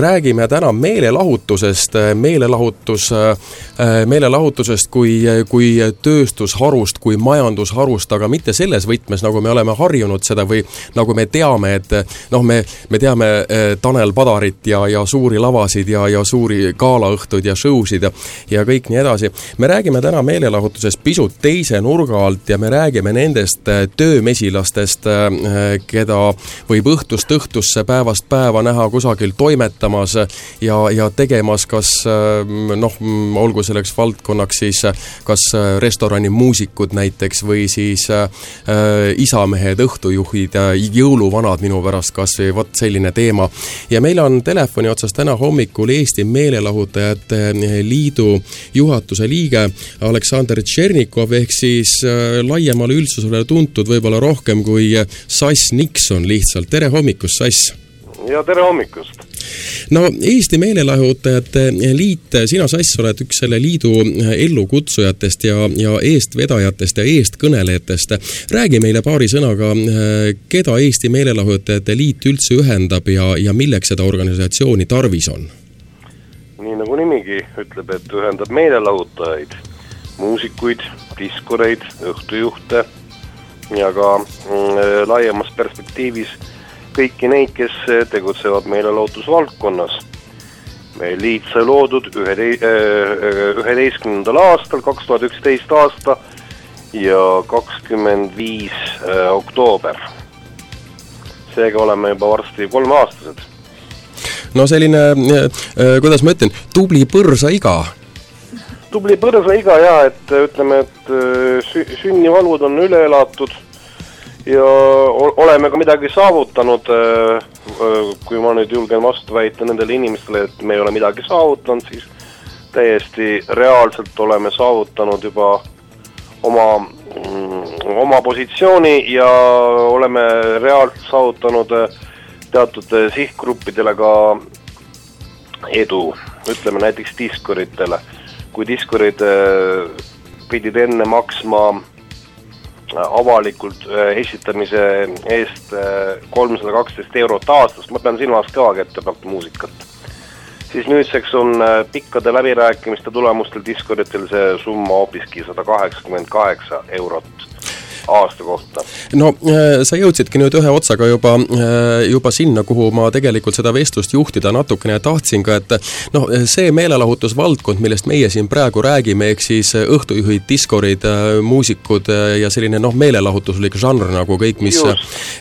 räägime täna meelelahutusest, meelelahutus, meelelahutusest kui, kui tööstusharust, kui majandusharust, aga mitte selles võtmes, nagu me oleme harjunud seda või nagu me teame, et noh, me, me teame Tanel Padarit ja, ja suuri lavasid ja, ja suuri galaõhtuid ja show sid ja ja kõik nii edasi. me räägime täna meelelahutusest pisut teise nurga alt ja me räägime nendest töömesilastest, keda võib õhtust õhtusse, päevast päeva näha kusagil toimetamas, toimetamas ja, ja tegemas kas noh, olgu selleks valdkonnaks siis kas restoranimuusikud näiteks või siis äh, isamehed, õhtujuhid, jõuluvanad minu pärast kas või vot selline teema. ja meil on telefoni otsas täna hommikul Eesti Meelelahutajate Liidu juhatuse liige Aleksandr Tšernikov, ehk siis äh, laiemale üldsusele tuntud võib-olla rohkem kui Sass Nixon lihtsalt, tere hommikust, Sass! ja tere hommikust! No Eesti Meelelahutajate Liit, sina, Sass, oled üks selle liidu ellukutsujatest ja, ja eestvedajatest ja eestkõnelejatest. räägi meile paari sõnaga, keda Eesti Meelelahutajate Liit üldse ühendab ja, ja milleks seda organisatsiooni tarvis on? nii nagu nimigi ütleb, et ühendab meelelahutajaid, muusikuid, diskoreid, õhtujuhte ja ka mm, laiemas perspektiivis kõiki neid, kes tegutsevad meelelahutusvaldkonnas. meil liit sai loodud ühetei-, äh, üheteistkümnendal aastal, kaks tuhat üksteist aasta ja kakskümmend viis äh, oktoober. seega oleme juba varsti kolmeaastased. no selline, äh, kuidas ma ütlen, tubli põrsaiga tubli põrsaiga ja et ütleme, et sü-, sünnivalud on üle elatud ja oleme ka midagi saavutanud, äh, äh, kui ma nüüd julgen vastu väita nendele inimestele, et me ei ole midagi saavutanud, siis täiesti reaalselt oleme saavutanud juba oma, mm, oma positsiooni ja oleme reaalselt saavutanud äh, teatud sihtgruppidele ka edu, ütleme näiteks diskoritele. kui diskorid pidid enne maksma avalikult äh, esitamise eest äh, kolmsada kaksteist eurot aastas, ma pean silmas kõvakettapealt muusikat. siis nüüdseks on äh, pikkade läbirääkimiste tulemustel diskoritel see summa hoopiski sada kaheksakümmend kaheksa eurot aasta kohta. no äh, sa jõudsidki nüüd ühe otsaga juba, äh, juba sinna, kuhu ma tegelikult seda vestlust juhtida natukene tahtsin ka, et noh, see meelelahutusvaldkond, millest meie siin praegu räägime, ehk siis õhtujuhid, diskorid, äh, muusikud ja selline noh, meelelahutuslik žanr nagu kõik, mis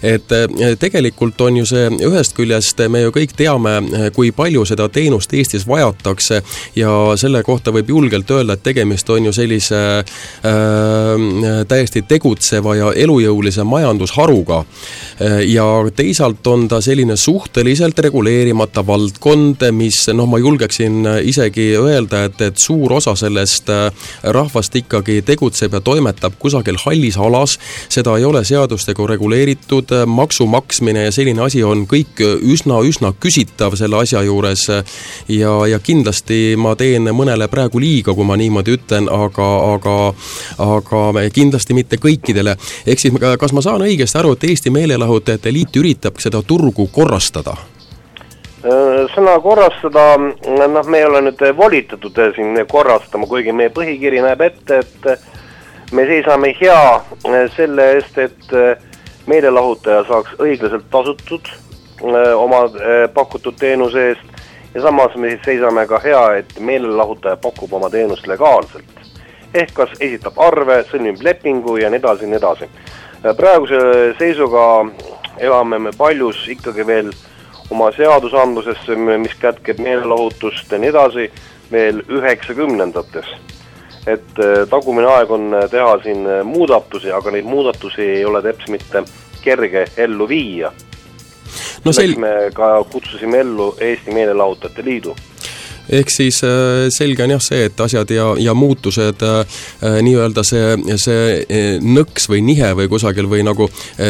et tegelikult on ju see, ühest küljest me ju kõik teame, kui palju seda teenust Eestis vajatakse ja selle kohta võib julgelt öelda, et tegemist on ju sellise äh, täiesti tegutseva tegutseva ja elujõulise majandusharuga. ja teisalt on ta selline suhteliselt reguleerimata valdkond, mis noh, ma julgeksin isegi öelda, et, et suur osa sellest äh, rahvast ikkagi tegutseb ja toimetab kusagil hallis alas, seda ei ole seadustega reguleeritud, maksu maksmine ja selline asi on kõik üsna-üsna küsitav selle asja juures ja, ja kindlasti ma teen mõnele praegu liiga, kui ma niimoodi ütlen, aga, aga aga kindlasti mitte kõikidele meile. ehk siis kas ma saan õigesti aru, et Eesti Meelelahutajate Liit üritab seda turgu korrastada? Äh, sõna korrastada, noh, me ei ole nüüd volitatud siin korrastama, kuigi meie põhikiri näeb ette, et me seisame hea selle eest, et meelelahutaja saaks õiglaselt tasutud äh, oma äh, pakutud teenuse eest ja samas me siis seisame ka hea, et meelelahutaja pakub oma teenust legaalselt ehk kas esitab arve, sõlmib lepingu ja nii edasi ja nii edasi. praeguse seisuga elame me paljus ikkagi veel oma seadusandlusesse, mis kätkeb meelelahutust ja nii edasi, veel üheksakümnendates. et eh, tagumine aeg on teha siin muudatusi, aga neid muudatusi ei ole teps mitte kerge ellu viia no sel-. me ka kutsusime ellu Eesti Meelelahutajate Liidu ehk siis äh, selge on jah see, et asjad ja, ja muutused äh, äh,, nii-öelda see, see nõks või nihe või kusagil või nagu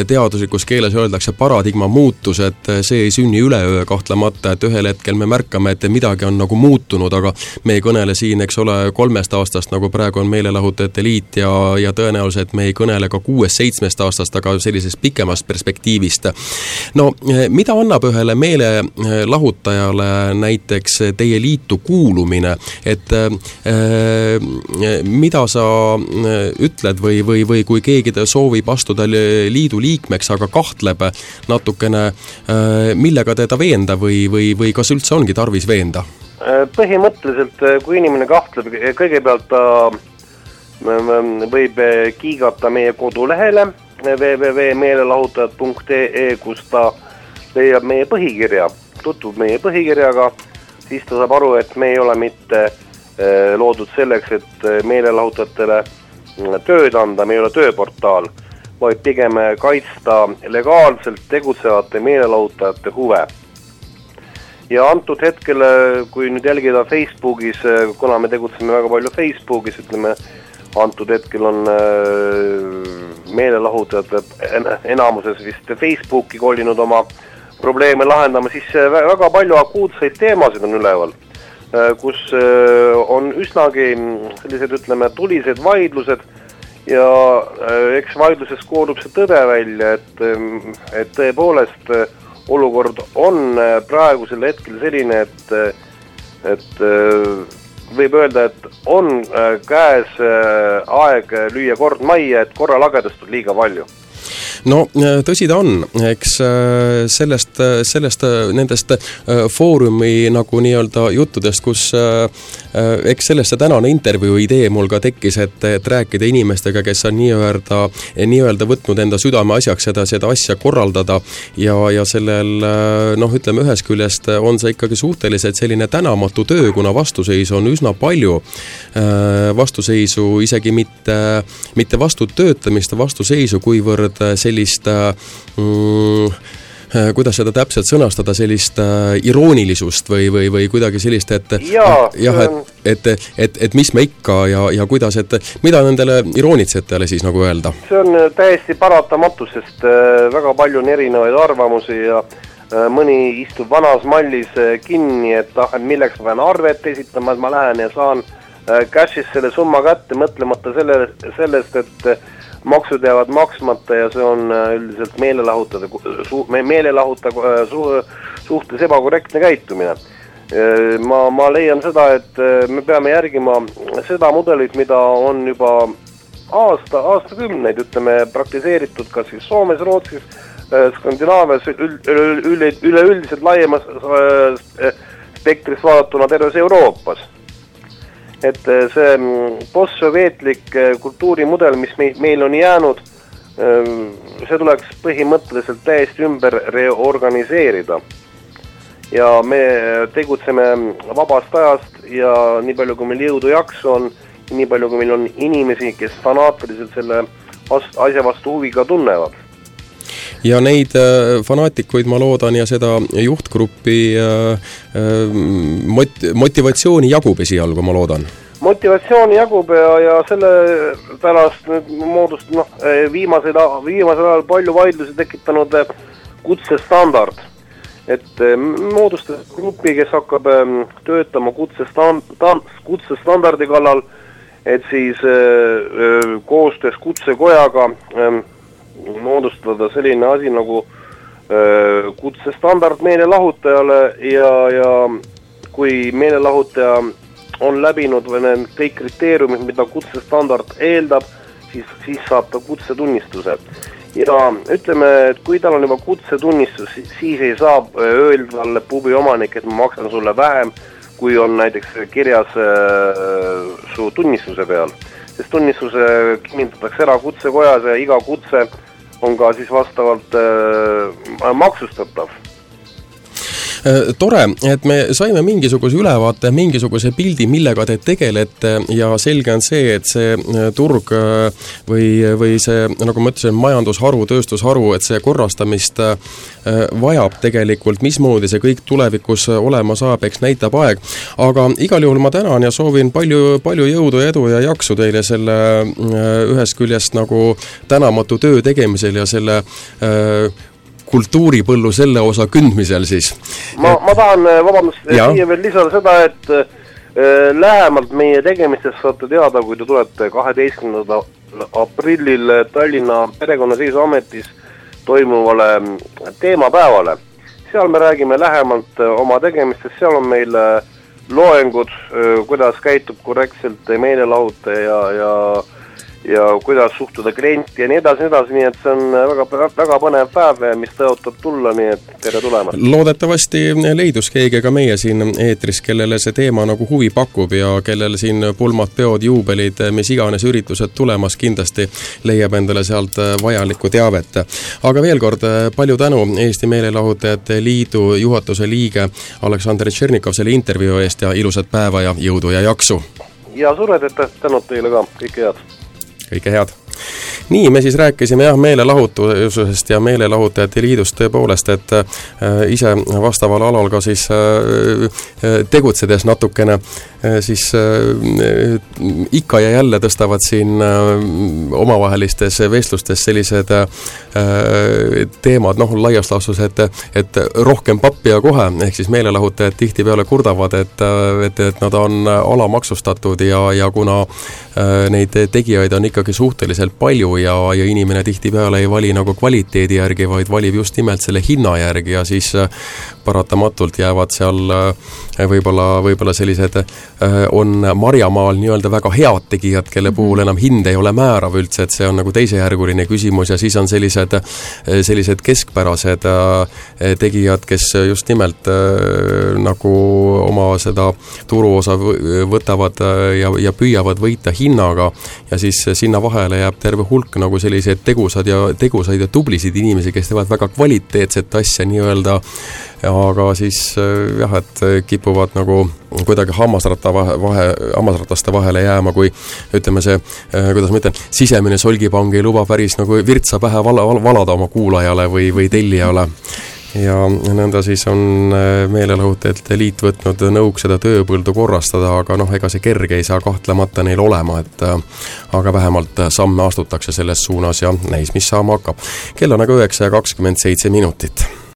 teaduslikus keeles öeldakse, paradigma muutus, et see ei sünni üleöö kahtlemata, et ühel hetkel me märkame, et midagi on nagu muutunud, aga me ei kõnele siin, eks ole, kolmest aastast, nagu praegu on meelelahutajate liit ja, ja tõenäoliselt me ei kõnele ka kuuest-seitsmest aastast, aga sellisest pikemast perspektiivist. no mida annab ühele meelelahutajale näiteks teie liit liitu kuulumine, et äh, mida sa äh, ütled või, või, või kui keegi soovib astuda liidu liikmeks, aga kahtleb natukene, äh, millega teda veenda või, või, või kas üldse ongi tarvis veenda? põhimõtteliselt, kui inimene kahtleb, kõigepealt ta võib kiigata meie kodulehele www.meelelahutajad.ee, kus ta leiab meie põhikirja, tutvub meie põhikirjaga siis ta saab aru, et me ei ole mitte äh, loodud selleks, et äh, meelelahutajatele mm, tööd anda, me ei ole tööportaal, vaid pigem kaitsta legaalselt tegutsevate meelelahutajate huve. ja antud hetkel, kui nüüd jälgida Facebookis, kuna me tegutseme väga palju Facebookis, ütleme, antud hetkel on meelelahutajad enamuses vist Facebooki kolinud oma äh, probleeme lahendama, siis väga palju akuutseid teemasid on üleval, äh, kus äh, on üsnagi sellised, ütleme, tulised vaidlused ja äh, eks vaidluses koorub see tõde välja, et, et tõepoolest olukord on praegusel hetkel selline, et, et võib öelda, et on käes aeg lüüa kord majja, et korralagedust on liiga palju no äh, tõsi ta on, eks äh, sellest, äh, sellest, nendest Foorumi nagu nii-öelda juttudest, kus eks sellest see tänane intervjuu idee mul ka tekkis, et, et rääkida inimestega, kes on nii-öelda, nii-öelda võtnud enda südameasjaks seda, seda asja korraldada ja, ja sellel noh, ütleme ühest küljest on see ikkagi suhteliselt selline tänamatu töö, kuna vastuseisu on üsna palju. vastuseisu isegi mitte, mitte vastu töötamist, vastuseisu, kuivõrd sellist sellist äh, mm, äh, kuidas seda täpselt sõnastada, sellist äh, iroonilisust või, või, või kuidagi sellist, et Jaa, jah, et, et, et, et mis me ikka ja, ja kuidas, et mida nendele iroonitsejatele siis nagu öelda? see on täiesti paratamatu, sest väga palju on erinevaid arvamusi ja mõni istub vanas mallis kinni, et ah, et milleks ma pean arvet esitama, et ma lähen ja saan cash'is selle summa kätte, mõtlemata selle, sellest, et maksud jäävad maksmata ja see on äh, üldiselt meelelahutada, meelelahuta äh, su-, suhtes ebakorrektne käitumine. Äh, ma, ma leian seda, et me peame järgima seda mudelit, mida on juba aasta, aastakümneid, ütleme, praktiseeritud kas siis Soomes, Rootsis, Skandinaavias, üle, üleüldiselt laiemas spektris vaadatuna terves Euroopas et äh, see mm, postsovjetlik äh, kultuurimudel, mis meil, meil on jäänud, ähm, see tuleks põhimõtteliselt täiesti ümber reorganiseerida. ja me tegutseme vabast ajast ja nii palju, kui meil jõudu jaksu on, nii palju, kui meil on inimesi, kes fanaatiliselt selle asja vastu huvi ka tunnevad ja neid äh, fanaatikuid, ma loodan, ja seda juhtgruppi äh, äh, mot-, motivatsiooni jagub esialgu, ma loodan motivatsiooni jagub ja, ja selle pärast nüüd moodust-, noh, viimasel, viimasel ajal palju vaidlusi tekitanud kutsestandard. et moodustas grupi, kes hakkab töötama kutsestand-, kutsestandardi kallal, et siis koostöös Kutsekojaga moodustada selline asi nagu kutsestandard meelelahutajale ja, ja kui meelelahutaja on läbinud need kõik kriteeriumid, mida kutsestandard eeldab, siis, siis saab ta kutsetunnistuse. ja ütleme, et kui tal on juba kutsetunnistus, siis ei saa öelda talle pubi omanik, et ma maksan sulle vähem, kui on näiteks kirjas äh, su tunnistuse peal. sest tunnistuse kinnitatakse ära kutsekojas ja iga kutse on ka siis vastavalt äh, maksustatav tore, et me saime mingisuguse ülevaate, mingisuguse pildi, millega te tegelete ja selge on see, et see turg või, või see, nagu ma ütlesin, majandusharu, tööstusharu, et see korrastamist vajab tegelikult, mismoodi see kõik tulevikus olema saab, eks näitab aeg. aga igal juhul ma tänan ja soovin palju, palju jõudu ja edu ja jaksu teile selle ühest küljest nagu tänamatu töö tegemisel ja selle äh, kultuuripõllu selle osa kündmisel siis. ma, ma tahan, äh, vabandust, siia veel lisada seda, et äh, lähemalt meie tegemistest saate teada, kui te tulete kaheteistkümnendal aprillil Tallinna Perekonnaseisuametis toimuvale mm, teemapäevale. seal me räägime lähemalt äh, oma tegemistest, seal on meil äh, loengud, kuidas käitub korrektselt meelelahutaja ja, ja ja kuidas suhtuda klienti ja nii edasi, nii edasi, nii et see on väga, väga põnev päev, mis tõotab tulla, nii et tere tulemast! loodetavasti leidus keegi ka meie siin eetris, kellele see teema nagu huvi pakub ja kellel siin pulmad, peod, juubelid, mis iganes üritused tulemas, kindlasti leiab endale sealt vajalikku teavet. aga veel kord, palju tänu Eesti Meelelahutajate Liidu juhatuse liige Aleksandr Tšernikov selle intervjuu eest ja ilusat päeva ja jõudu ja jaksu! ja suured aitäh, tänud teile ka, kõike head! Kõike head! Nii, me siis rääkisime jah, meelelahutusest ja Meelelahutajate Liidust tõepoolest, et äh, ise vastaval alal ka siis äh, äh tegutsedes natukene siis ikka ja jälle tõstavad siin omavahelistes vestlustes sellised teemad, noh, laias laastus, et et rohkem pappi ja kohe, ehk siis meelelahutajad tihtipeale kurdavad, et, et, et nad on alamaksustatud ja, ja kuna neid tegijaid on ikkagi suhteliselt palju, ja, ja inimene tihtipeale ei vali nagu kvaliteedi järgi, vaid valib just nimelt selle hinna järgi ja siis paratamatult jäävad seal äh, võib-olla, võib-olla sellised, äh, on marjamaal nii-öelda väga head tegijad, kelle mhm. puhul enam hind ei ole määrav üldse, et see on nagu teisejärguline küsimus ja siis on sellised, sellised keskpärased tegijad, kes just nimelt nagu oma seda turuosa võtavad ja, ja püüavad võita hinnaga ja siis sinna vahele jääb terve hulk nagu selliseid tegusad ja, tegusaid ja tublisid inimesi, kes teevad väga kvaliteetset asja nii-öelda, aga siis äh, jah, et kipuvad nagu kuidagi hammasratta vahe, vahe, hammasrataste vahele jääma, kui ütleme, see, äh, kuidas ma ütlen, sisemine solgipang ei luba päris nagu virtsa pähe vala, valada oma kuulajale või, või tellijale ja nõnda siis on äh, Meelelahutajate Liit võtnud nõuks seda tööpõldu korrastada, aga noh, ega see kerge ei saa kahtlemata neil olema, et äh, aga vähemalt samme astutakse selles suunas ja näis, mis saama hakkab. kell on aga üheksa ja kakskümmend seitse minutit